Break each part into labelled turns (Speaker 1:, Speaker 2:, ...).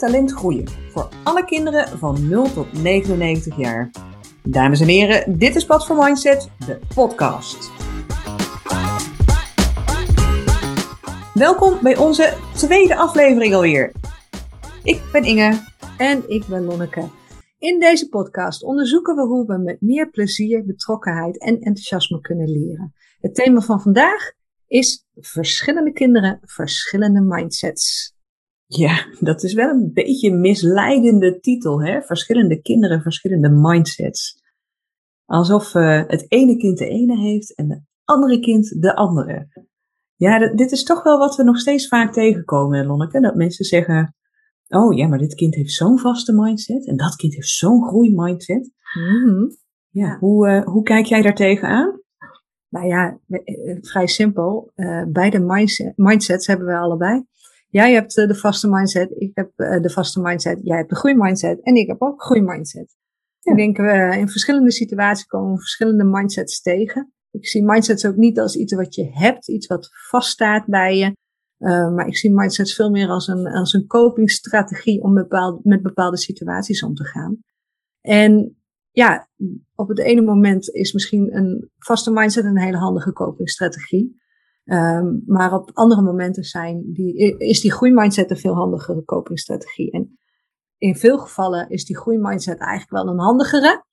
Speaker 1: talent groeien. Voor alle kinderen van 0 tot 99 jaar. Dames en heren, dit is voor Mindset, de podcast. Welkom bij onze tweede aflevering alweer. Ik ben Inge.
Speaker 2: En ik ben Lonneke. In deze podcast onderzoeken we hoe we met meer plezier, betrokkenheid en enthousiasme kunnen leren. Het thema van vandaag is verschillende kinderen, verschillende mindsets.
Speaker 1: Ja, dat is wel een beetje een misleidende titel, hè? Verschillende kinderen, verschillende mindsets. Alsof uh, het ene kind de ene heeft en het andere kind de andere. Ja, dit is toch wel wat we nog steeds vaak tegenkomen, Lonneke. Dat mensen zeggen, oh ja, maar dit kind heeft zo'n vaste mindset en dat kind heeft zo'n groeimindset. Mm Ja, hoe, uh, hoe kijk jij daar tegenaan?
Speaker 2: Nou ja, eh, vrij simpel. Uh, beide mindset, mindsets hebben we allebei. Jij hebt de vaste mindset, ik heb de vaste mindset, jij hebt de groeimindset en ik heb ook groeimindset. Ja. Ik denk, we in verschillende situaties komen we verschillende mindsets tegen. Ik zie mindsets ook niet als iets wat je hebt, iets wat vaststaat bij je. Uh, maar ik zie mindsets veel meer als een, als een copingstrategie om bepaald, met bepaalde situaties om te gaan. En ja, op het ene moment is misschien een vaste mindset een hele handige copingstrategie. Um, maar op andere momenten zijn die, is die groeimindset een veel handigere copingstrategie. En in veel gevallen is die groeimindset eigenlijk wel een handigere.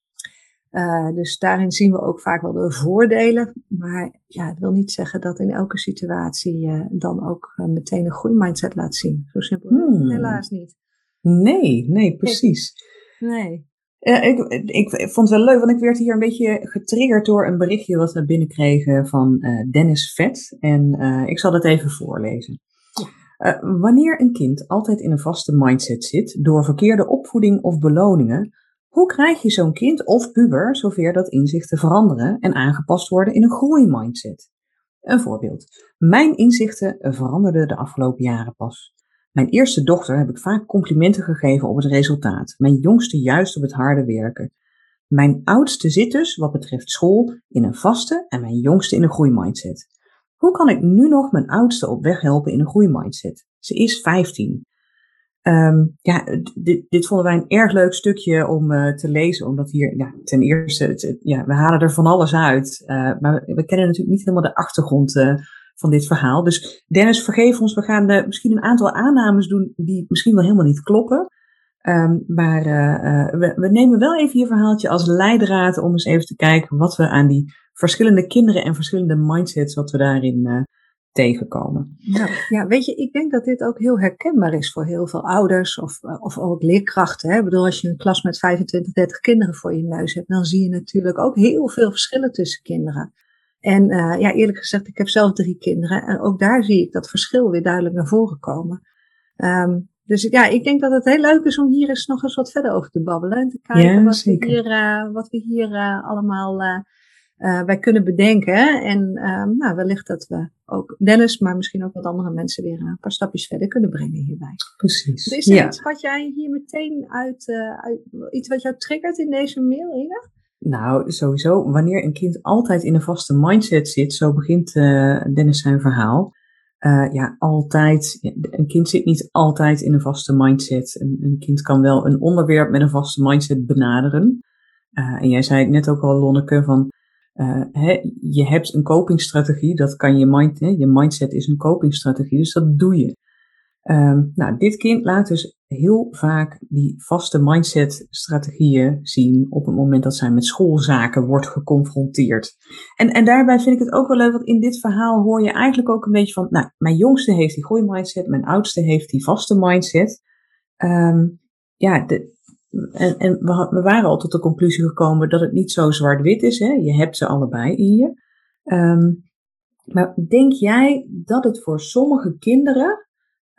Speaker 2: Uh, dus daarin zien we ook vaak wel de voordelen. Maar ja, het wil niet zeggen dat in elke situatie je dan ook uh, meteen een groeimindset laat zien. Zo simpel hmm. helaas niet.
Speaker 1: Nee, nee, precies.
Speaker 2: Nee.
Speaker 1: Uh, ik, ik, vond het wel leuk, want ik werd hier een beetje getriggerd door een berichtje wat we binnenkregen van Dennis Vet. En ik zal het even voorlezen. wanneer een kind altijd in een vaste mindset zit door verkeerde opvoeding of beloningen, hoe krijg je zo'n kind of puber zover dat inzichten veranderen en aangepast worden in een groeimindset? Een voorbeeld. Mijn inzichten veranderden de afgelopen jaren pas. Mijn eerste dochter heb ik vaak complimenten gegeven op het resultaat. Mijn jongste juist op het harde werken. Mijn oudste zit dus, wat betreft school, in een vaste en mijn jongste in een groeimindset. Hoe kan ik nu nog mijn oudste op weg helpen in een groeimindset? Ze is 15. Um, ja, dit, dit, vonden wij een erg leuk stukje om uh, te lezen, omdat hier ten eerste, ja, we halen er van alles uit, uh, maar we, kennen natuurlijk niet helemaal de achtergrond uh, van dit verhaal. Dus Dennis, vergeef ons, we gaan misschien een aantal aannames doen die misschien wel helemaal niet kloppen. Um, maar we, we, nemen wel even je verhaaltje als leidraad om eens even te kijken wat we aan die verschillende kinderen en verschillende mindsets, wat we daarin tegenkomen.
Speaker 2: Ja, ja, weet je, ik denk dat dit ook heel herkenbaar is voor heel veel ouders of, eh, of ook leerkrachten. Hè? Ik bedoel, als je een klas met 25, 30 kinderen voor je neus hebt, dan zie je natuurlijk ook heel veel verschillen tussen kinderen. En uh, ja, eerlijk gezegd, ik heb zelf drie kinderen en ook daar zie ik dat verschil weer duidelijk naar voren komen. Um, dus ja, ik denk dat het heel leuk is om hier eens nog eens wat verder over te babbelen en te kijken ja, wat, we hier, uh, wat we hier allemaal uh, wij kunnen bedenken. En uh, nou, wellicht dat we ook Dennis, maar misschien ook wat andere mensen weer een paar stapjes verder kunnen brengen hierbij.
Speaker 1: Precies.
Speaker 2: is er iets wat jij hier meteen uit, uit, iets wat jou triggert in deze mail, Ina?
Speaker 1: Nou, sowieso, wanneer een kind altijd in een vaste mindset zit, zo begint Dennis zijn verhaal. ja, altijd. Een kind zit niet altijd in een vaste mindset. Een, kind kan wel een onderwerp met een vaste mindset benaderen. en jij zei het net ook al, Lonneke, van uh, je hebt een copingstrategie, dat kan je mind, hè, je mindset is een copingstrategie, dus dat doe je. Um, nou, dit kind laat dus heel vaak die vaste mindset-strategieën zien op het moment dat zij met schoolzaken wordt geconfronteerd. En, en daarbij vind ik het ook wel leuk, want in dit verhaal hoor je eigenlijk ook een beetje van, nou, mijn jongste heeft die groeimindset, mijn oudste heeft die vaste mindset. Um, ja, de, en, en we, waren al tot de conclusie gekomen dat het niet zo zwart-wit is. Hè? Je hebt ze allebei in je. Um, maar denk jij dat het voor sommige kinderen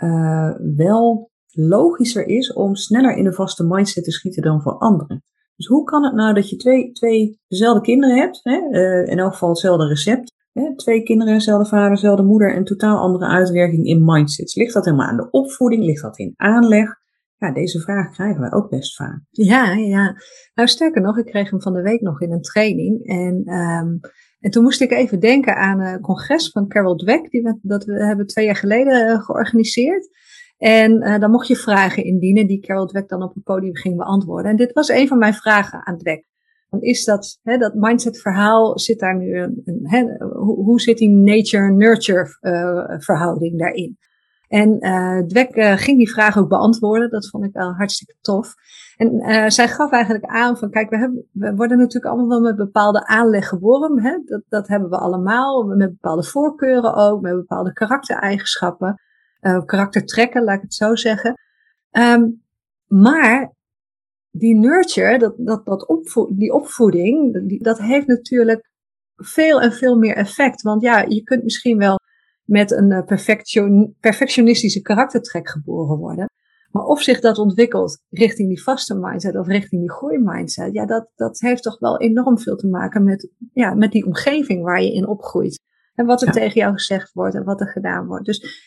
Speaker 1: uh, wel logischer is om sneller in een vaste mindset te schieten dan voor anderen? Dus hoe kan het nou dat je twee, twee dezelfde kinderen hebt, hè? Uh, in elk geval hetzelfde recept, hè? twee kinderen, dezelfde vader, dezelfde moeder en totaal andere uitwerking in mindsets? Ligt dat helemaal aan de opvoeding? Ligt dat in aanleg? Ja, deze vraag krijgen we ook best vaak.
Speaker 2: Ja, ja. Nou, sterker nog, ik kreeg hem van de week nog in een training. En, um, en toen moest ik even denken aan een congres van Carol Dweck, die we, dat we hebben twee jaar geleden uh, georganiseerd. En uh, dan mocht je vragen indienen die Carol Dweck dan op het podium ging beantwoorden. En dit was een van mijn vragen aan Dweck. Dan is dat, hè, dat mindset verhaal, zit daar nu een, een hè, hoe, hoe, zit die nature-nurture uh, verhouding daarin? En uh, Dweck uh, ging die vraag ook beantwoorden. Dat vond ik wel hartstikke tof. En uh, zij gaf eigenlijk aan van, kijk, we, hebben, we worden natuurlijk allemaal wel met bepaalde aanleg geboren. Hè? Dat, dat hebben we allemaal. Met bepaalde voorkeuren ook, met bepaalde karaktereigenschappen. karaktertrekken, laat ik het zo zeggen. Um, maar die nurture, dat, dat, dat die opvoeding, dat heeft natuurlijk veel en veel meer effect. Want ja, je kunt misschien wel met een eh, perfection, perfectionistische karaktertrek geboren worden. Maar of zich dat ontwikkelt richting die vaste mindset of richting die groeimindset, ja, dat, dat heeft toch wel enorm veel te maken met, ja, met die omgeving waar je in opgroeit. En wat er tegen jou gezegd wordt en wat er gedaan wordt. Dus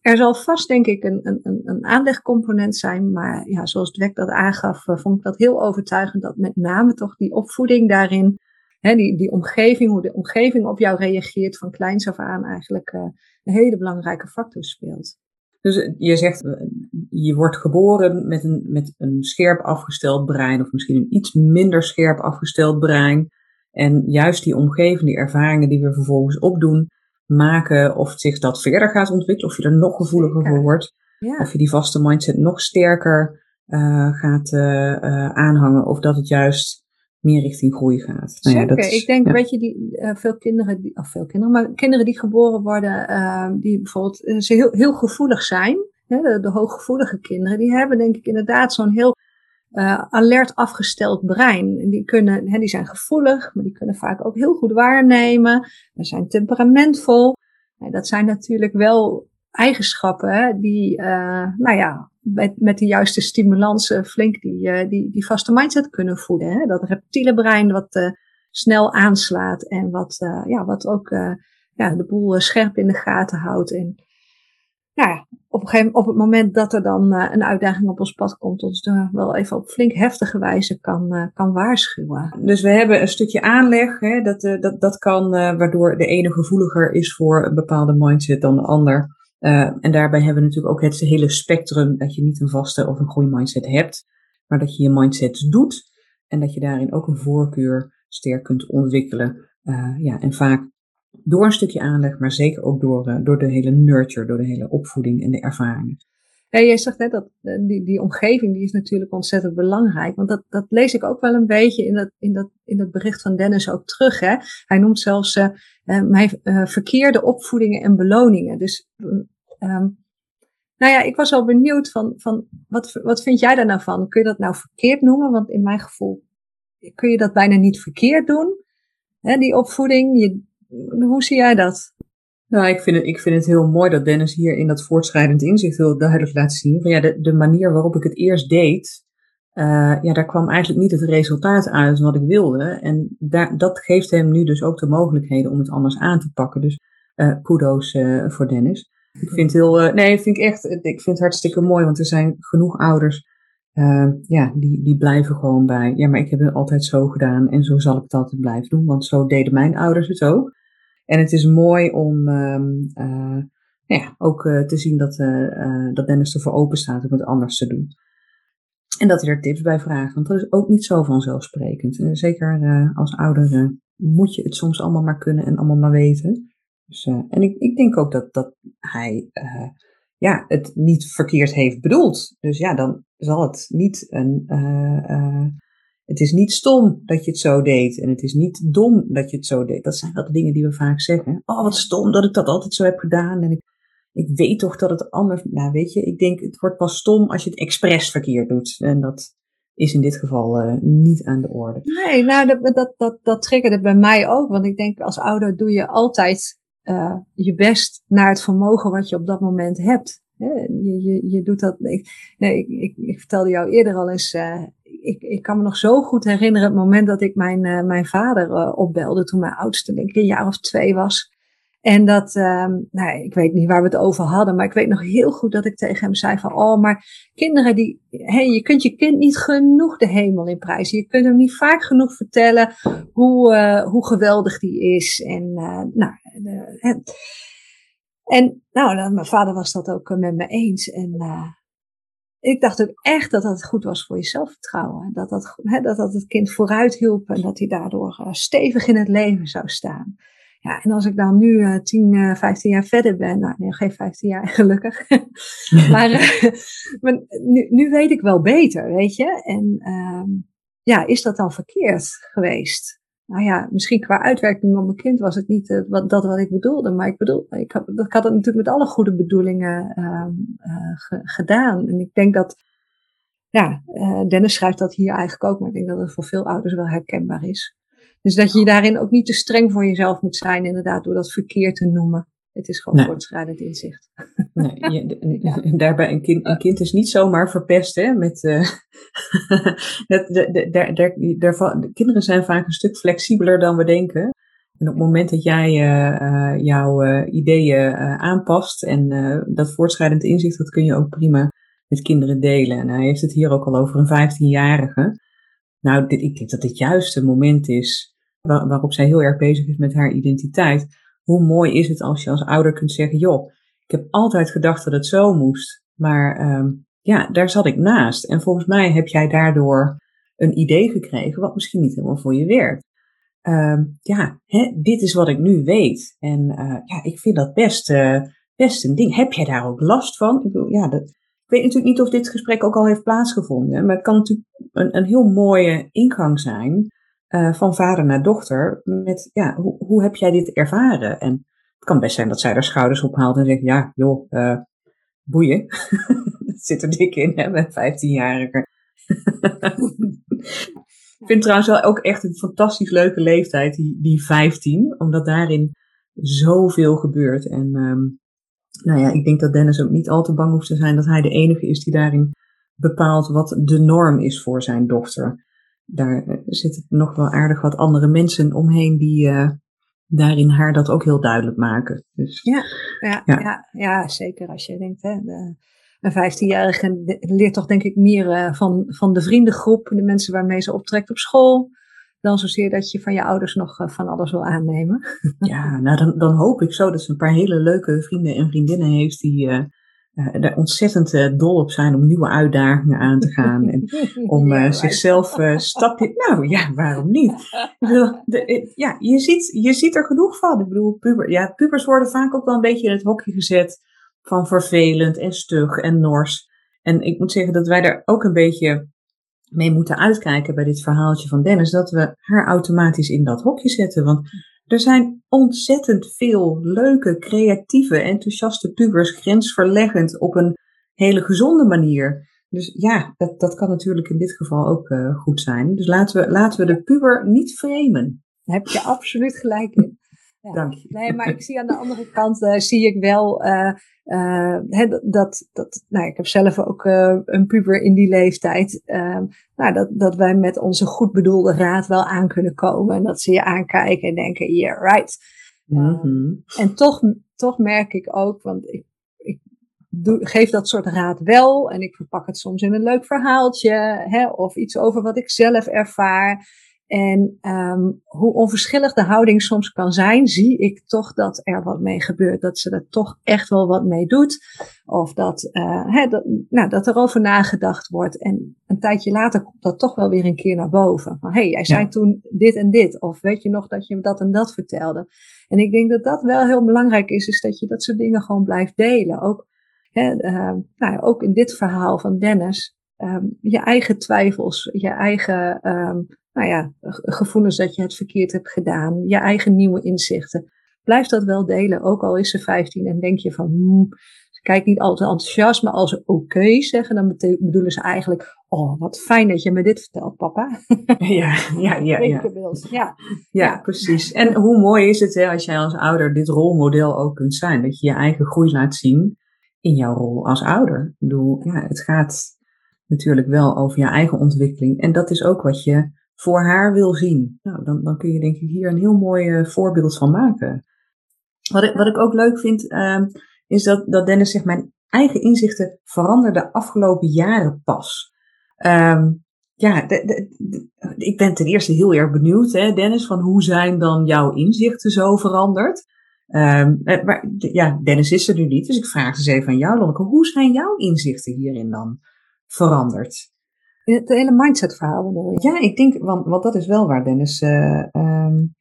Speaker 2: er zal vast, denk ik, een, een, een aanlegcomponent zijn. Maar ja, zoals Dweck dat aangaf, eh, vond ik dat heel overtuigend. Dat met name toch die opvoeding daarin die, die omgeving, hoe de omgeving op jou reageert van kleins af aan eigenlijk uh, een hele belangrijke factor speelt.
Speaker 1: Dus eh, je zegt, eh, je wordt geboren met een, met een scherp afgesteld brein, of misschien een iets minder scherp afgesteld brein. En juist die omgeving, die ervaringen die we vervolgens opdoen, maken of zich dat verder gaat ontwikkelen, of je er nog gevoeliger voor wordt, ja. of je die vaste mindset nog sterker uh, gaat uh, aanhangen, of dat het juist meer richting groei gaat.
Speaker 2: Nou ja, dat is, ik denk, weet je, die, uh, veel kinderen, die, of veel kinderen, maar kinderen die geboren worden, uh, die bijvoorbeeld uh, ze heel, heel gevoelig zijn, hè, de, de hooggevoelige kinderen, die hebben denk ik inderdaad zo'n heel alert afgesteld brein. Die, kunnen, hè, die zijn gevoelig, maar die kunnen vaak ook heel goed waarnemen. Ze zijn temperamentvol. dat zijn natuurlijk wel eigenschappen die, nou ja, met, met de juiste stimulansen flink die, uh, die, die vaste mindset kunnen voeden. Hè? Dat reptiele brein wat uh, snel aanslaat en wat, ja, wat ook ja, de boel scherp in de gaten houdt. En nou ja, op, een gegeven, op het moment dat er dan een uitdaging op ons pad komt, ons wel even op flink heftige wijze kan, kan waarschuwen.
Speaker 1: Dus we hebben een stukje aanleg, hè, dat, dat, dat kan, waardoor de ene gevoeliger is voor een bepaalde mindset dan de ander. Uh, en daarbij hebben we natuurlijk ook het hele spectrum dat je niet een vaste of een groeimindset hebt, maar dat je je mindsets doet en dat je daarin ook een voorkeur sterk kunt ontwikkelen. Uh, ja, en vaak door een stukje aanleg, maar zeker ook door, uh, door de hele nurture, door de hele opvoeding en de ervaringen.
Speaker 2: Ja, jij zegt net dat die, die omgeving die is natuurlijk ontzettend belangrijk. Want dat, dat lees ik ook wel een beetje in dat, in dat, in dat bericht van Dennis ook terug. Hè? Hij noemt zelfs mijn uh, verkeerde opvoedingen en beloningen. Dus um, nou ja, ik was wel benieuwd van, van wat, wat vind jij daar nou van? Kun je dat nou verkeerd noemen? Want in mijn gevoel kun je dat bijna niet verkeerd doen. Hè, die opvoeding, hoe zie jij dat?
Speaker 1: Nou, ik vind, het, ik vind het heel mooi dat Dennis hier in dat voortschrijdend inzicht heel duidelijk laat zien. Van ja, de, de manier waarop ik het eerst deed, uh, ja, daar kwam eigenlijk niet het resultaat uit wat ik wilde. En daar, dat geeft hem nu dus ook de mogelijkheden om het anders aan te pakken. Dus uh, kudo's uh, voor Dennis. Ik vind heel, nee, vind ik echt, ik vind het hartstikke mooi, want er zijn genoeg ouders, ja, die, die blijven gewoon bij. Ja, maar ik heb het altijd zo gedaan en zo zal ik het altijd blijven doen, want zo deden mijn ouders het ook. En het is mooi om uh, ja, ook te zien dat, dat Dennis ervoor open staat om het anders te doen. En dat hij er tips bij vraagt, want dat is ook niet zo vanzelfsprekend. zeker als ouder moet je het soms allemaal maar kunnen en allemaal maar weten. Dus, en ik, ik denk ook dat, dat hij ja, het niet verkeerd heeft bedoeld. Dus ja, dan zal het niet een het is niet stom dat je het zo deed. En het is niet dom dat je het zo deed. Dat zijn wel de dingen die we vaak zeggen. Oh, wat stom dat ik dat altijd zo heb gedaan. En ik, ik weet toch dat het anders. Nou, weet je, ik denk het wordt pas stom als je het expres verkeerd doet. En dat is in dit geval uh, niet aan de orde.
Speaker 2: Nee, nou, dat, dat, dat, dat triggerde bij mij ook. Want ik denk, als ouder doe je altijd uh, je best naar het vermogen wat je op dat moment hebt. Je, je, je doet dat. Ik, nee, ik, ik, vertelde jou eerder al eens. Uh, ik, ik kan me nog zo goed herinneren het moment dat ik mijn, mijn vader opbelde toen mijn oudste, denk ik, een jaar of twee was. En dat, um, nou, ik weet niet waar we het over hadden, maar ik weet nog heel goed dat ik tegen hem zei van, oh, maar kinderen die, hey, je kunt je kind niet genoeg de hemel in prijzen. Je kunt hem niet vaak genoeg vertellen hoe, uh, hoe geweldig die is. En, nou, En nou, dan, mijn vader was dat ook met me eens. En ik dacht ook echt dat dat goed was voor je zelfvertrouwen. Dat dat, dat, dat het kind vooruit hielp en dat hij daardoor stevig in het leven zou staan. Ja, en als ik dan nu uh, 10, 15 jaar verder ben, nou nee, geen 15 jaar gelukkig, maar, uh, maar nu, nu, weet ik wel beter, weet je. En uh, ja, is dat dan verkeerd geweest? Nou ja, misschien qua uitwerking op mijn kind was het niet uh, wat, dat wat ik bedoelde, maar ik bedoel, ik had, ik had het natuurlijk met alle goede bedoelingen ehm, eh, gedaan. En ik denk dat, ja, Dennis schrijft dat hier eigenlijk ook, maar ik denk dat het voor veel ouders wel herkenbaar is. Dus dat je daarin ook niet te streng voor jezelf moet zijn, inderdaad, door dat verkeerd te noemen. Het is gewoon nee. voortschrijdend inzicht.
Speaker 1: Nee, je, daarbij een kind, een kind is niet zomaar verpest, hè? Met, uh, de, de, de, de, de, kinderen zijn vaak een stuk flexibeler dan we denken. En op het moment dat jij uh, jouw uh, ideeën aanpast en dat voortschrijdend inzicht, dat kun je ook prima met kinderen delen. En hij heeft het hier ook al over een 15-jarige. Nou, dit, ik denk dat dit juist het moment is waar, waarop zij heel erg bezig is met haar identiteit. Hoe mooi is het als je als ouder kunt zeggen, joh, ik heb altijd gedacht dat het zo moest, maar um, ja, daar zat ik naast. En volgens mij heb jij daardoor een idee gekregen wat misschien niet helemaal voor je werkt. Um, ja, hè, dit is wat ik nu weet. En uh, ja, ik vind dat best, uh, best een ding. Heb jij daar ook last van? Ik bedoel, ja, dat, ik weet natuurlijk niet of dit gesprek ook al heeft plaatsgevonden, maar het kan natuurlijk een, een heel mooie ingang zijn uh, van vader naar dochter. Met, ja, hoe, hoe heb jij dit ervaren? En het kan best zijn dat zij haar schouders ophaalt en zegt, ja, joh, uh, boeien. dat zit er dik in, hè, met 15-jarige. Ik vind trouwens wel ook echt een fantastisch leuke leeftijd, die, die 15, omdat daarin zoveel gebeurt. En um, nou ja, ik denk dat Dennis ook niet al te bang hoeft te zijn dat hij de enige is die daarin bepaalt wat de norm is voor zijn dochter daar eh, zitten nog wel aardig wat andere mensen omheen die uh, daarin haar dat ook heel duidelijk maken. Dus,
Speaker 2: ja, ja, ja. ja, ja zeker als je denkt, hè, de, een 15-jarige leert toch denk ik meer uh, van, van de vriendengroep, de mensen waarmee ze optrekt op school, dan zozeer dat je van je ouders nog uh, van alles wil aannemen.
Speaker 1: Ja, nou dan, dan hoop ik zo dat ze een paar hele leuke vrienden en vriendinnen heeft die uh, er ontzettend uh, dol op zijn om nieuwe uitdagingen aan te gaan. En om uh, zichzelf stapje. Nou ja, waarom niet? De, ja, je ziet, je ziet er genoeg van. Ik bedoel, puber, ja, pubers worden vaak ook wel een beetje in het hokje gezet van vervelend en stug en nors. En ik moet zeggen dat wij daar ook een beetje mee moeten uitkijken bij dit verhaaltje van Dennis. Dat we haar automatisch in dat hokje zetten. Want er zijn ontzettend veel leuke, creatieve, enthousiaste pubers, grensverleggend op een hele gezonde manier. Dus ja, dat, dat kan natuurlijk in dit geval ook uh, goed zijn. Dus laten we, laten we de puber niet framen.
Speaker 2: Daar heb je absoluut gelijk in.
Speaker 1: Ja. Dank je.
Speaker 2: Nee, maar ik zie aan de andere kant, uh, zie ik wel uh, uh, dat, dat, nou, ik heb zelf ook een puber in die leeftijd, ehm, nou, dat, dat wij met onze goed bedoelde raad wel aan kunnen komen. En dat ze je aankijken en denken, yeah, right. Mm -hmm. en toch, toch merk ik ook, want ik, ik doe, geef dat soort raad wel en ik verpak het soms in een leuk verhaaltje hè, of iets over wat ik zelf ervaar. En um, hoe onverschillig de houding soms kan zijn, zie ik toch dat er wat mee gebeurt. Dat ze er toch echt wel wat mee doet. Of dat, uh, dat, nou, dat er over nagedacht wordt. En een tijdje later komt dat toch wel weer een keer naar boven. Van hé, hey, jij zei ja. toen dit en dit. Of weet je nog dat je dat en dat vertelde. En ik denk dat dat wel heel belangrijk is, is dat je dat soort dingen gewoon blijft delen. Ook, hè, uh, nou, ook in dit verhaal van Dennis. Um, je eigen twijfels, je eigen um, nou ja, gevoelens dat je het verkeerd hebt gedaan, je eigen nieuwe inzichten. Blijf dat wel delen, ook al is ze 15 en denk je van, hmm, kijk niet altijd enthousiast, maar als ze oké okay zeggen, dan bedoelen ze eigenlijk, oh, wat fijn dat je me dit vertelt, papa.
Speaker 1: Ja, ja, ja. Ja, ja. ja precies. En hoe mooi is het hè, als jij als ouder dit rolmodel ook kunt zijn, dat je je eigen groei laat zien in jouw rol als ouder. Ik bedoel, ja, het gaat natuurlijk wel over je eigen ontwikkeling en dat is ook wat je voor haar wil zien. Nou, dan, dan kun je denk ik hier een heel mooi uh, voorbeeld van maken. Wat ik, wat ik ook leuk vind, uh, is dat, dat Dennis zegt, mijn eigen inzichten veranderden de afgelopen jaren pas. Um, ja, ik ben ten eerste heel erg benieuwd, hè, Dennis, van hoe zijn dan jouw inzichten zo veranderd? Um, maar ja, Dennis is er nu niet, dus ik vraag eens even aan jou, Lonneke. Hoe zijn jouw inzichten hierin dan veranderd?
Speaker 2: Het hele mindset verhaal bedoel je?
Speaker 1: Ja, ik denk, want, want dat is wel waar Dennis uh, um,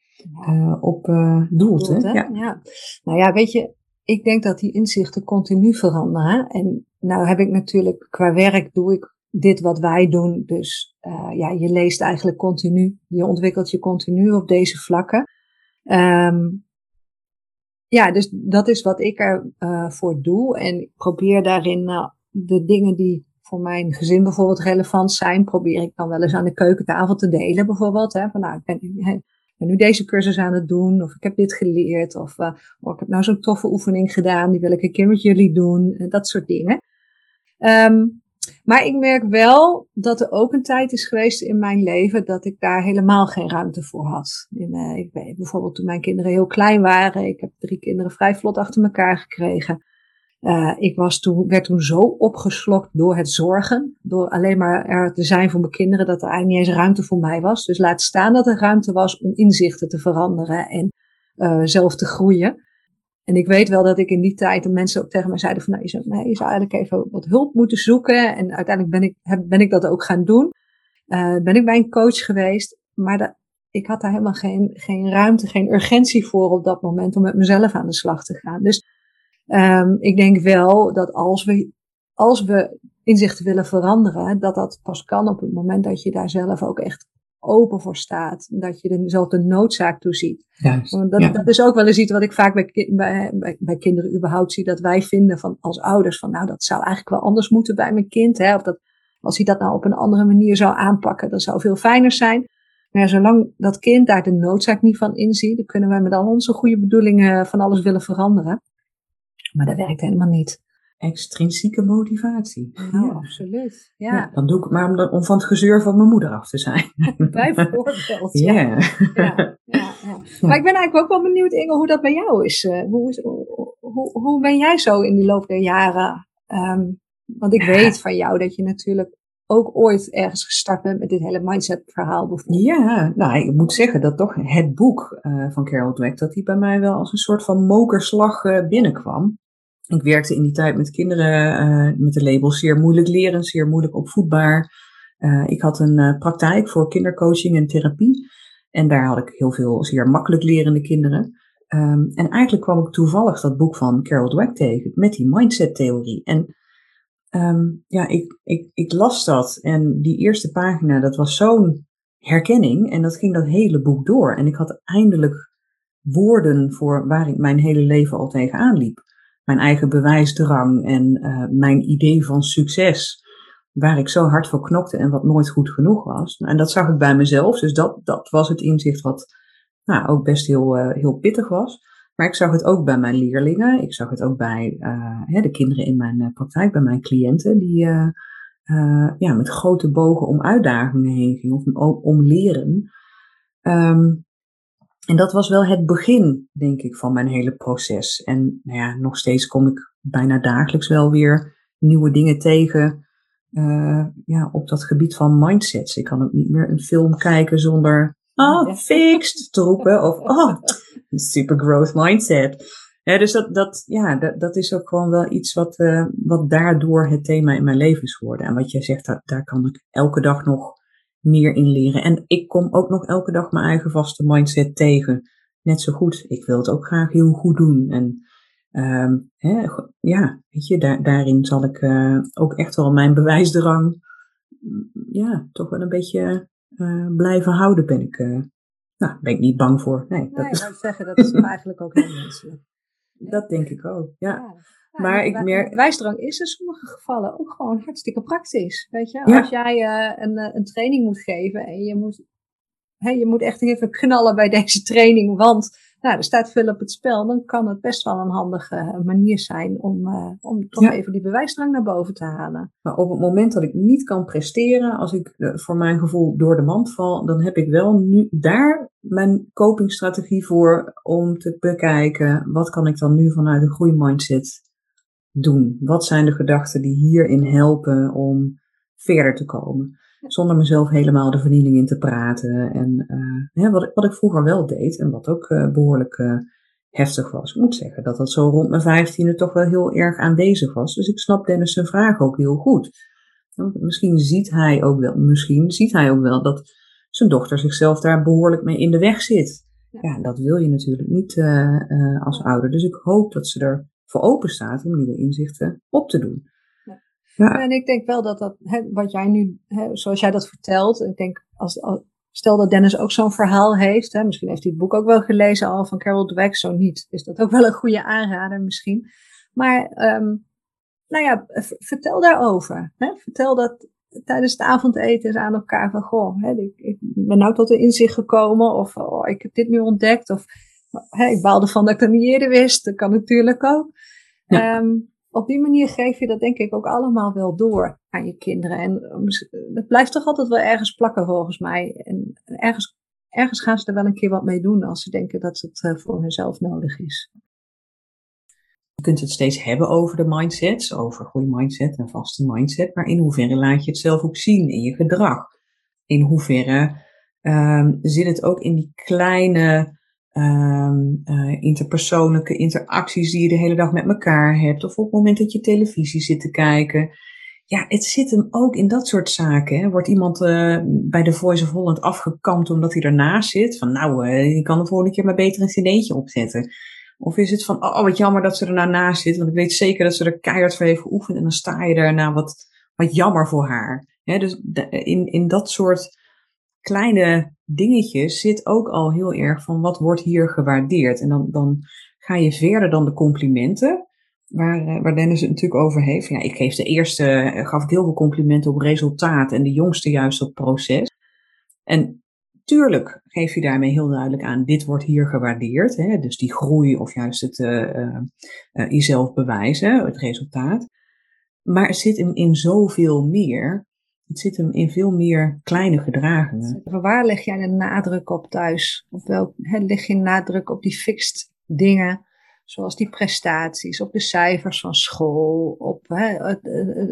Speaker 1: uh, op uh, doelt.
Speaker 2: hè? Ja. ja. Nou ja, weet je, ik denk dat die inzichten continu veranderen. En nou heb ik natuurlijk, qua werk doe ik dit wat wij doen. Dus ja, je leest eigenlijk continu, je ontwikkelt je continu op deze vlakken. Um, ja, dus dat is wat ik ervoor voor doe. En ik probeer daarin de dingen die voor mijn gezin bijvoorbeeld relevant zijn, probeer ik dan wel eens aan de keukentafel te delen bijvoorbeeld. Hè, van nou, ik ben, nu deze cursus aan het doen, of ik heb dit geleerd, of uh, oh, ik heb nou zo'n toffe oefening gedaan, die wil ik een keer met jullie doen, dat soort dingen. Um, maar ik merk wel dat er ook een tijd is geweest in mijn leven dat ik daar helemaal geen ruimte voor had. In, uh, ik weet bijvoorbeeld toen mijn kinderen heel klein waren. Ik heb drie kinderen vrij vlot achter elkaar gekregen. Uh, ik was toen, werd toen zo opgeslokt door het zorgen. Door alleen maar er te zijn voor mijn kinderen dat er eigenlijk niet eens ruimte voor mij was. Dus laat staan dat er ruimte was om inzichten te veranderen en uh, zelf te groeien. En ik weet wel dat ik in die tijd de mensen ook tegen mij zeiden van, nou, je zou, nee, je zou eigenlijk even wat hulp moeten zoeken. En uiteindelijk ben ik, ben ik dat ook gaan doen. Uh, ben ik bij een coach geweest, maar ik had daar helemaal geen, geen ruimte, geen urgentie voor op dat moment om met mezelf aan de slag te gaan. Dus um, ik denk wel dat als we, als we inzichten willen veranderen, dat dat pas kan op het moment dat je daar zelf ook echt open voor staat. Dat je er zelf de noodzaak toe ziet.
Speaker 1: Juist,
Speaker 2: dat,
Speaker 1: ja.
Speaker 2: dat is ook wel eens iets wat ik vaak bij, bij, bij, bij, kinderen überhaupt zie. Dat wij vinden van als ouders van nou dat zou eigenlijk wel anders moeten bij mijn kind. Hè? Of dat als hij dat nou op een andere manier zou aanpakken, dat zou veel fijner zijn. Maar ja, zolang dat kind daar de noodzaak niet van inziet, dan kunnen wij met al onze goede bedoelingen van alles willen veranderen. Maar dat werkt helemaal niet
Speaker 1: extrinsieke motivatie.
Speaker 2: Nou, ja. absoluut. Ja. ja.
Speaker 1: Dan doe ik het maar om, om, van het gezeur van mijn moeder af te zijn.
Speaker 2: Bijvoorbeeld. ja. Ja. Maar ik ben eigenlijk ook wel benieuwd, Inge, hoe dat bij jou is. Uh, hoe, is hoe, hoe, ben jij zo in de loop der jaren? Um, want ik weet van jou dat je natuurlijk ook ooit ergens gestart bent met dit hele mindset verhaal bijvoorbeeld.
Speaker 1: Ja, nou ik moet zeggen dat toch het boek uh, van Carol Dweck, dat die bij mij wel als een soort van mokerslag uh, binnenkwam. Ik werkte in die tijd met kinderen uh, met de label zeer moeilijk leren, zeer moeilijk opvoedbaar. Uh, ik had een uh, praktijk voor kindercoaching en therapie. En daar had ik heel veel zeer makkelijk lerende kinderen. Um, en eigenlijk kwam ik toevallig dat boek van Carol Dweck tegen met die mindset-theorie. En um, ja, ik, ik, ik las dat en die eerste pagina, dat was zo'n herkenning. En dat ging dat hele boek door. En ik had eindelijk woorden voor waar ik mijn hele leven al tegenaan liep mijn eigen bewijsdrang en uh, mijn idee van succes, waar ik zo hard voor knokte en wat nooit goed genoeg was. En dat zag ik bij mezelf, dus dat, dat was het inzicht wat nou, ook best heel, uh, heel pittig was. Maar ik zag het ook bij mijn leerlingen, ik zag het ook bij uh, de kinderen in mijn praktijk, bij mijn cliënten, die ja, met grote bogen om uitdagingen heen gingen, of om, om leren. Um, en dat was wel het begin, denk ik, van mijn hele proces. En nou ja, nog steeds kom ik bijna dagelijks wel weer nieuwe dingen tegen uh, ja, op dat gebied van mindsets. Ik kan ook niet meer een film kijken zonder oh, fixed te roepen of oh, super growth mindset. Ja, dus dat, dat, ja, dat, dat is ook gewoon wel iets wat, uh, wat daardoor het thema in mijn leven is geworden. En wat jij zegt, dat, daar kan ik elke dag nog meer in leren. En ik kom ook nog elke dag mijn eigen vaste mindset tegen. Net zo goed. Ik wil het ook graag heel goed doen. En um, hè, ja, weet je, daar, daarin zal ik uh, ook echt wel mijn bewijsdrang, mm, ja, toch wel een beetje uh, blijven houden, ben ik. Uh, nou, ben ik niet bang voor. Nee,
Speaker 2: dat is... zeggen, dat is eigenlijk ook heel menselijk.
Speaker 1: Dat denk ik ook, ja. ja
Speaker 2: maar ik meer... Wijsdrang is in sommige gevallen ook gewoon hartstikke praktisch. Weet je, als jij uh, een, eh, een training moet geven en je moet, hè, je moet echt even knallen bij deze training, want nou, er staat veel op het spel, dan kan het best wel een handige eh, manier zijn om, uh, om toch even die bewijsdrang naar boven te halen.
Speaker 1: Maar op het moment dat ik niet kan presteren, als ik voor mijn gevoel door de mand val, dan heb ik wel nu daar mijn copingstrategie voor om te bekijken, wat kan ik dan nu vanuit een groeimindset doen? Wat zijn de gedachten die hierin helpen om verder te komen? Zonder mezelf helemaal de vernieling in te praten. En uh, wat, ik, wat ik vroeger wel deed en wat ook uh, behoorlijk uh, heftig was. Ik moet zeggen dat dat zo rond mijn vijftiende toch wel heel erg aanwezig was. Dus ik snap Dennis zijn vraag ook heel goed. Want misschien ziet hij ook wel, misschien ziet hij ook wel dat zijn dochter zichzelf daar behoorlijk mee in de weg zit. Ja, dat wil je natuurlijk niet als ouder. Dus ik hoop dat ze er voor open staat om nieuwe inzichten op te doen.
Speaker 2: Ja. En ik denk wel dat dat, hè, wat jij nu, hè, zoals jij dat vertelt, ik denk, als, als stel dat Dennis ook zo'n verhaal heeft, hè, misschien heeft hij het boek ook wel gelezen al van Carol Dweck, zo niet, is dat ook wel een goede aanrader misschien. Maar, um, nou ja, vertel daarover. Hè? Vertel dat tijdens het avondeten eens aan elkaar van, goh, hè, ik, ik, ben nou tot een inzicht gekomen, of oh, ik heb dit nu ontdekt, of hè, ik baalde van dat ik dat niet eerder wist, dat kan natuurlijk ook. Ja. Um, op die manier geef je dat denk ik ook allemaal wel door aan je kinderen. En het eh, blijft toch altijd wel ergens plakken volgens mij. En ergens, ergens gaan ze er wel een keer wat mee doen als ze denken dat het eh, voor hunzelf nodig is.
Speaker 1: Je kunt het steeds hebben over de mindsets, over goede mindset en vaste mindset. Maar in hoeverre laat je het zelf ook zien in je gedrag? In hoeverre um, zit het ook in die kleine um, uh, interpersoonlijke interacties die je de hele dag met elkaar hebt, of op het moment dat je televisie zit te kijken. Ja, het zit hem ook in dat soort zaken. Hè. Wordt iemand uh, bij de Voice of Holland afgekampt omdat hij ernaast zit? Van nou, uh, je kan de volgende keer maar beter een cd'tje opzetten. Of is het van, oh, wat jammer dat ze er nou naast zit, want ik weet zeker dat ze er keihard voor heeft geoefend en dan sta je er, nou, wat, wat jammer voor haar. Dus in, in dat soort kleine dingetjes zit ook al heel erg van wat wordt hier gewaardeerd. En dan, dan ga je verder dan de complimenten, waar, eh, waar Dennis het natuurlijk over heeft. Ja, ik geef de eerste, eh, gaf ik heel veel complimenten op resultaat en de jongste juist op proces. En tuurlijk geef je daarmee heel duidelijk aan, dit wordt hier gewaardeerd. Hè? Dus die groei of juist het uh, jezelf bewijzen, het resultaat. Maar het zit hem in zoveel meer. Het zit hem in veel meer kleine gedragingen.
Speaker 2: Waar leg jij de nadruk op thuis? Op welk, he, leg je nadruk op die fixed dingen, zoals die prestaties, op de cijfers van school, op het,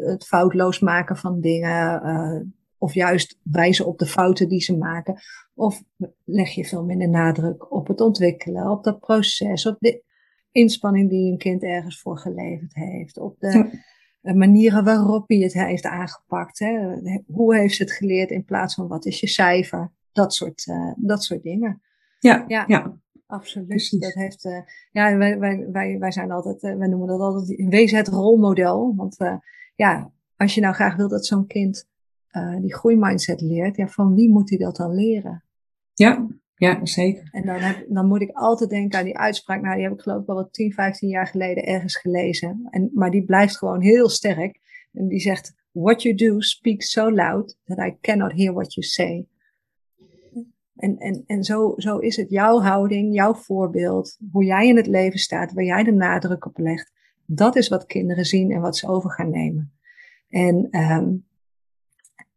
Speaker 2: het, foutloos maken van dingen, uh, of juist wijzen op de fouten die ze maken? Of leg je veel minder nadruk op het ontwikkelen, op dat proces, op de inspanning die een kind ergens voor geleverd heeft, op de manieren waarop hij het heeft aangepakt. Hè? Hoe heeft ze het geleerd in plaats van wat is je cijfer? Dat soort, uh, dat soort dingen.
Speaker 1: Ja, ja. ja.
Speaker 2: Absoluut. Dat heeft, uh, ja, wij, wij, wij, wij zijn altijd, uh, wij noemen dat altijd in wezen het rolmodel. Want ja, als je nou graag wilt dat zo'n kind die groeimindset leert, ja, van wie moet hij dat dan leren?
Speaker 1: Ja, ja, zeker.
Speaker 2: En dan, heb, dan moet ik altijd denken aan die uitspraak. Nou, die heb ik geloof ik wel wat 10, 15 jaar geleden ergens gelezen. En, maar die blijft gewoon heel sterk. En die zegt, what you do speaks so loud that I cannot hear what you say. En, en, en zo, zo is het jouw houding, jouw voorbeeld, hoe jij in het leven staat, waar jij de nadruk op legt. Dat is wat kinderen zien en wat ze over gaan nemen. En um,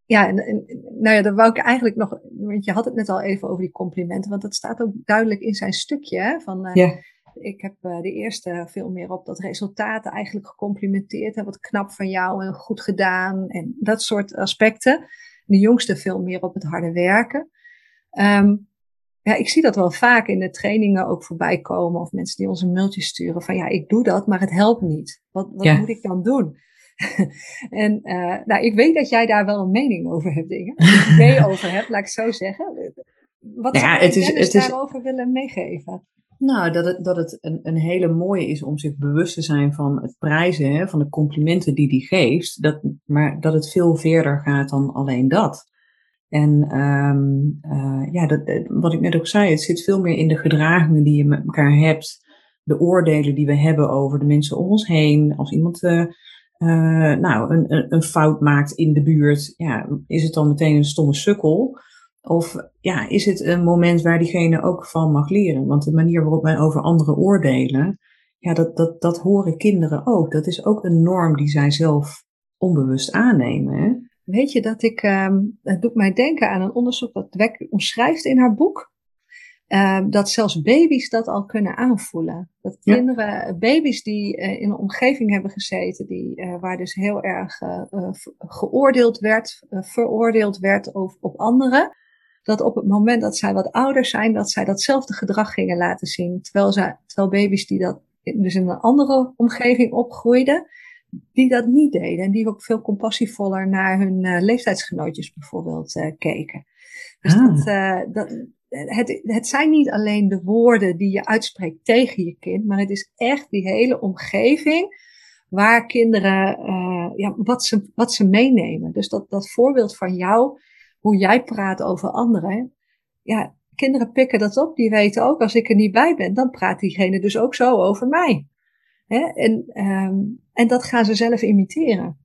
Speaker 2: ja, en, en, nou ja, dan wou ik eigenlijk nog, want je had het net al even over die complimenten, want dat staat ook duidelijk in zijn stukje. Hè, van, uh, Ik heb uh, de eerste veel meer op dat resultaten eigenlijk gecomplimenteerd. Hè, wat knap van jou en goed gedaan en dat soort aspecten. De jongste veel meer op het harde werken. Um, ja, ik zie dat wel vaak in de trainingen ook voorbij komen. Of mensen die ons een mailtje sturen van ja, ik doe dat, maar het helpt niet. Wat, wat moet ik dan doen? en uh, nou, ik weet dat jij daar wel een mening over hebt, dingen. Een idee over hebt, laat ik zo zeggen. Wat nou ja, zou je het is, het daarover willen meegeven?
Speaker 1: Nou, dat het, dat het een, een hele mooie is om zich bewust te zijn van het prijzen, hè, van de complimenten die die geeft. Dat, maar dat het veel verder gaat dan alleen dat. En um, uh, ja, dat, wat ik net ook zei, het zit veel meer in de gedragingen die je met elkaar hebt. De oordelen die we hebben over de mensen om ons heen. Als iemand uh, uh, nou, een, een, fout maakt in de buurt, ja, is het dan meteen een stomme sukkel? Of ja, is het een moment waar diegene ook van mag leren? Want de manier waarop wij over anderen oordelen, ja, dat, dat, dat horen kinderen ook. Dat is ook een norm die zij zelf onbewust aannemen.
Speaker 2: Weet je dat ik, um, het doet mij denken aan een onderzoek dat Dweck omschrijft in haar boek. Uh, dat zelfs baby's dat al kunnen aanvoelen. Dat kinderen, baby's die uh, in een omgeving hebben gezeten, die, uh, waar dus heel erg geoordeeld werd, veroordeeld werd over, op anderen, dat op het moment dat zij wat ouder zijn, dat zij datzelfde gedrag gingen laten zien. Terwijl, zij, terwijl baby's die dat dus in een andere omgeving opgroeiden, die dat niet deden. En die ook veel compassievoller naar hun leeftijdsgenootjes bijvoorbeeld keken. Dus ah. dat, uh, dat, het, het zijn niet alleen de woorden die je uitspreekt tegen je kind, maar het is echt die hele omgeving waar kinderen, ja, wat, ze, wat ze meenemen. Dus dat, dat voorbeeld van jou, hoe jij praat over anderen, ja, kinderen pikken dat op. Die weten ook, als ik er niet bij ben, dan praat diegene dus ook zo over mij. Hè? En, um, en dat gaan ze zelf imiteren.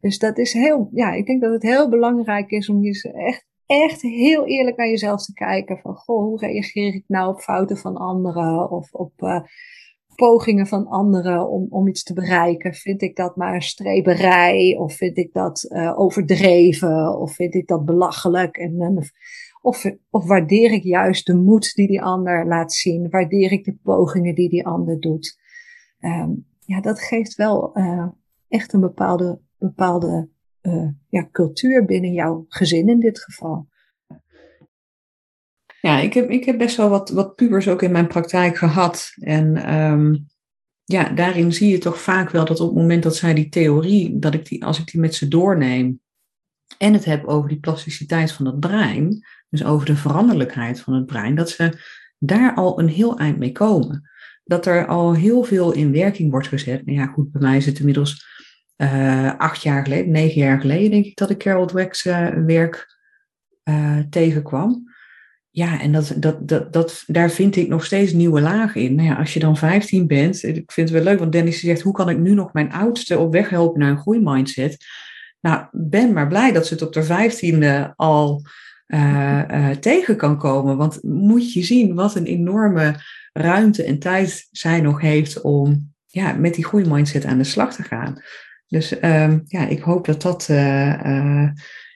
Speaker 2: Dus dat is heel, ja, ik denk dat het heel belangrijk is om je echt, echt heel eerlijk naar jezelf te kijken. Van, goh, hoe reageer ik nou op fouten van anderen of op uh, pogingen van anderen om, om iets te bereiken? Vind ik dat maar streberij of vind ik dat uh, overdreven of vind ik dat belachelijk? En, of, of waardeer ik juist de moed die die ander laat zien? Waardeer ik de pogingen die die ander doet? Um, ja, dat geeft wel uh, echt een bepaalde, bepaalde uh, ja, cultuur binnen jouw gezin in dit geval.
Speaker 1: Ja, ik heb, ik heb best wel wat, wat pubers ook in mijn praktijk gehad. En um, ja, daarin zie je toch vaak wel dat op het moment dat zij die theorie, dat ik die, als ik die met ze doorneem en het heb over die plasticiteit van het brein, dus over de veranderlijkheid van het brein, dat ze daar al een heel eind mee komen. Dat er al heel veel in werking wordt gezet. Nou ja, goed, bij mij is het inmiddels uh, acht jaar geleden, negen jaar geleden, denk ik, dat ik Carol Dweck's uh, werk uh, tegenkwam. Ja, en dat, dat, dat, dat, daar vind ik nog steeds nieuwe lagen in. Nou ja, als je dan 15 bent, ik vind het wel leuk, want Dennis zegt, hoe kan ik nu nog mijn oudste op weg helpen naar een groeimindset? Nou, ben maar blij dat ze het op de vijftiende al tegen kan komen. Want moet je zien wat een enorme ruimte en tijd zij nog heeft om ja, met die groeimindset aan de slag te gaan. Dus um, ja, ik hoop dat, dat, uh,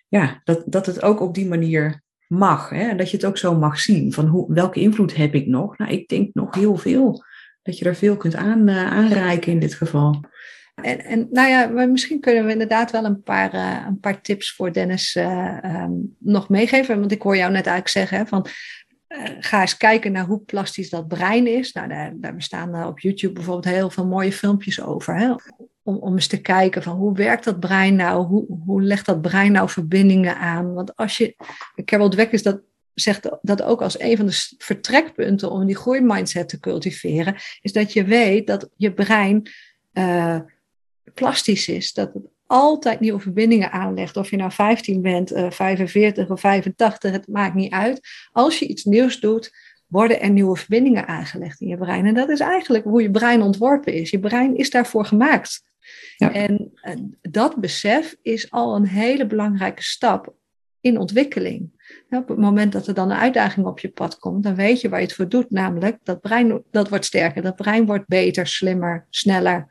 Speaker 1: ja, dat, dat het ook op die manier mag. Hè? Dat je het ook zo mag zien. Van hoe, welke invloed heb ik nog? Nou, ik denk nog heel veel. Dat je er veel kunt aan, aanreiken in dit geval.
Speaker 2: En, en nou ja, misschien kunnen we inderdaad wel een paar, een paar tips voor Dennis um, nog meegeven. Want ik hoor jou net eigenlijk zeggen van ga eens kijken naar hoe plastisch dat brein is. Nou, daar, daar bestaan op YouTube bijvoorbeeld heel veel mooie filmpjes over. Hè? Om, eens te kijken van hoe werkt dat brein nou? Hoe, hoe legt dat brein nou verbindingen aan? Want als je, Carol Dweck is dat zegt dat ook als een van de vertrekpunten om die groeimindset te cultiveren, is dat je weet dat je brein uh, plastisch is. Dat het altijd nieuwe verbindingen aanlegt. Of je nou 15 bent, uh, 45 of 85, het maakt niet uit. Als je iets nieuws doet, worden er nieuwe verbindingen aangelegd in je brein. En dat is eigenlijk hoe je brein ontworpen is. Je brein is daarvoor gemaakt. Ja. En uh, dat besef is al een hele belangrijke stap in ontwikkeling. op het moment dat er dan een uitdaging op je pad komt, dan weet je waar je het voor doet. Namelijk, dat brein dat wordt sterker, dat brein wordt beter, slimmer, sneller.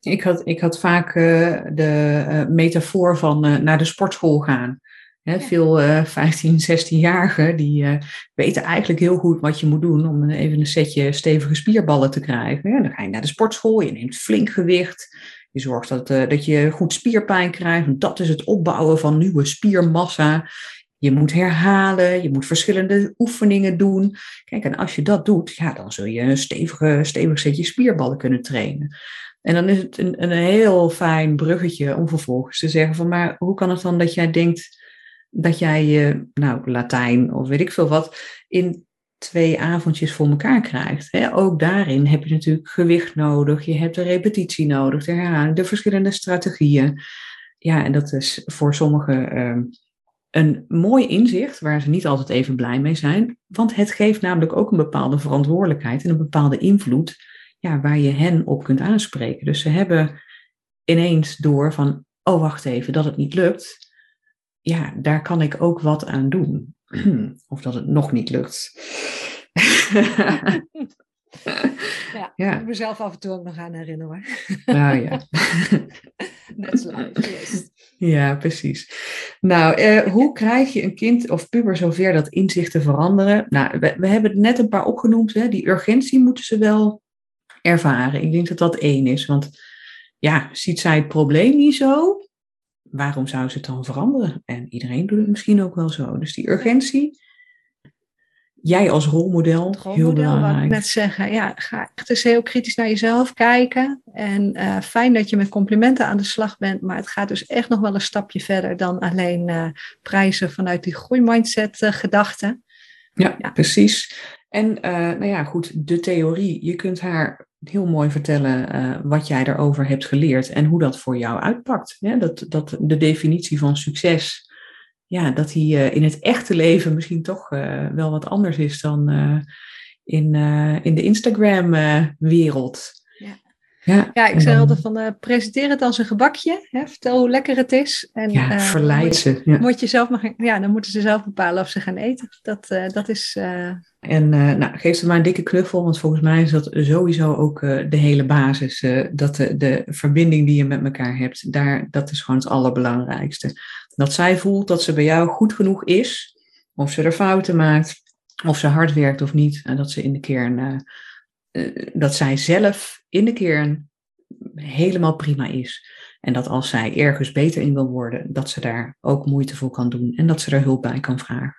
Speaker 1: Ik had, ik had vaak uh, de uh, metafoor van uh, naar de sportschool gaan. Veel 15, 16-jarigen die weten eigenlijk heel goed wat je moet doen om even een setje stevige spierballen te krijgen. Ja, dan ga je naar de sportschool, je neemt flink gewicht. Je zorgt dat, dat je goed spierpijn krijgt. Dat is het opbouwen van nieuwe spiermassa. Je moet herhalen, je moet verschillende oefeningen doen. Kijk, en als je dat doet, ja, dan zul je een stevige, stevig setje spierballen kunnen trainen. En dan is het een, een heel fijn bruggetje om vervolgens te zeggen van, maar hoe kan het dan dat jij denkt dat jij je, nou, Latijn of weet ik veel wat, in twee avondjes voor elkaar krijgt. Hè? Ook daarin heb je natuurlijk gewicht nodig, je hebt de repetitie nodig, de herhaling, de verschillende strategieën. Ja, en dat is voor sommigen uh, een mooi inzicht waar ze niet altijd even blij mee zijn, want het geeft namelijk ook een bepaalde verantwoordelijkheid en een bepaalde invloed ja, waar je hen op kunt aanspreken. Dus ze hebben ineens door van, oh wacht even, dat het niet lukt. Ja, daar kan ik ook wat aan doen. of dat het nog niet lukt.
Speaker 2: ja, ja, ik mezelf af en toe ook nog aan herinneren hoor.
Speaker 1: Nou ja.
Speaker 2: That's life, yes.
Speaker 1: Ja, precies. Nou, eh, hoe krijg je een kind of puber zover dat inzicht te veranderen? Nou, we, we hebben het net een paar opgenoemd. Hè? Die urgentie moeten ze wel ervaren. Ik denk dat dat één is. Want ja, ziet zij het probleem niet zo? Waarom zou ze het dan veranderen? En iedereen doet het misschien ook wel zo. Dus die urgentie, jij als rolmodel, heel belangrijk. Wat
Speaker 2: ik net zeggen, ja, ga echt eens heel kritisch naar jezelf kijken. En uh, fijn dat je met complimenten aan de slag bent, maar het gaat dus echt nog wel een stapje verder dan alleen uh, prijzen vanuit die groeimindset uh, gedachten.
Speaker 1: Ja, ja, precies. En nou ja, goed, de theorie. Je kunt haar heel mooi vertellen wat jij erover hebt geleerd en hoe dat voor jou uitpakt. Dat, dat de definitie van succes ja, dat hij uh, in het echte leven misschien toch uh, wel wat anders is dan in, in de Instagram-wereld.
Speaker 2: Ja. Ja, ik zei altijd van presenteer het als een gebakje. Hè, vertel hoe lekker het is.
Speaker 1: En, ja, verleid ze.
Speaker 2: Ja. Moet je zelf maar gaan, ja, dan moeten ze zelf bepalen of ze gaan eten. Dat, dat is...
Speaker 1: En nou, geef ze maar een dikke knuffel, want volgens mij is dat sowieso ook de hele basis. dat de, de verbinding die je met elkaar hebt, daar, dat is gewoon het allerbelangrijkste. Dat zij voelt dat ze bij jou goed genoeg is, of ze er fouten maakt, of ze hard werkt of niet. En dat ze in de kern, dat zij zelf in de kern helemaal prima is. En dat als zij ergens beter in wil worden, dat ze daar ook moeite voor kan doen en dat ze er hulp bij kan vragen.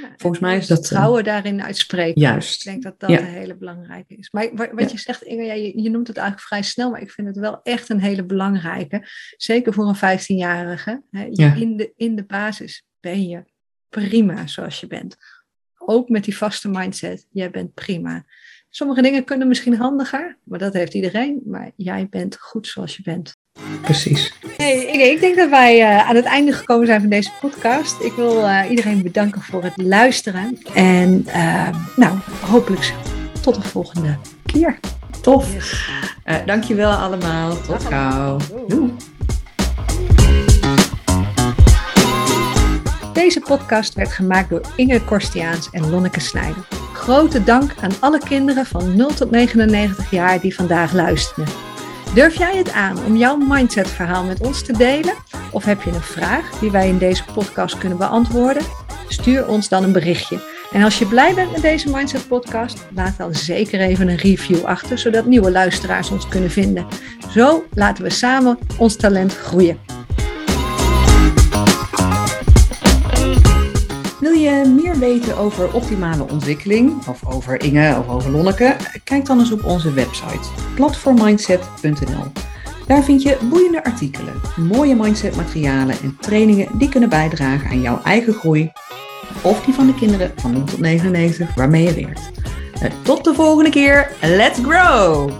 Speaker 1: Ja, Volgens mij is dat.
Speaker 2: Eh, Vertrouwen daarin uitspreken.
Speaker 1: Juist.
Speaker 2: Ik denk dat dat een hele belangrijke is. Maar wat je zegt, Inge, ja, je, je, noemt het eigenlijk vrij snel, maar ik vind het wel echt een hele belangrijke. Zeker voor een 15-jarige. In, de, in de basis ben je prima zoals je bent. Ook met die vaste mindset, jij bent prima. Sommige dingen kunnen misschien handiger, maar dat heeft iedereen. Maar jij bent goed zoals je bent.
Speaker 1: Precies.
Speaker 2: Hey, ik, ik, denk dat wij uh, aan het einde gekomen zijn van deze podcast. Ik wil uh, iedereen bedanken voor het luisteren. En uh, nou, hopelijk tot de volgende keer.
Speaker 1: Tof. Yes. dankjewel allemaal. Tot gauw. Doei.
Speaker 2: Deze podcast werd gemaakt door Inge Korstiaans en Lonneke Snijder. Grote dank aan alle kinderen van 0 tot 99 jaar die vandaag luisteren. Durf jij het aan om jouw mindset-verhaal met ons te delen? Of heb je een vraag die wij in deze podcast kunnen beantwoorden? Stuur ons dan een berichtje. En als je blij bent met deze Mindset Podcast, laat dan zeker even een review achter, zodat nieuwe luisteraars ons kunnen vinden. Zo laten we samen ons talent groeien.
Speaker 1: Je meer weten over optimale ontwikkeling, of over Inge of over Lonneke? Kijk dan eens op onze website platformmindset.nl. Daar vind je boeiende artikelen, mooie mindset-materialen en trainingen die kunnen bijdragen aan jouw eigen groei of die van de kinderen van 0 tot 99 waarmee je werkt. Tot de volgende keer, let's grow!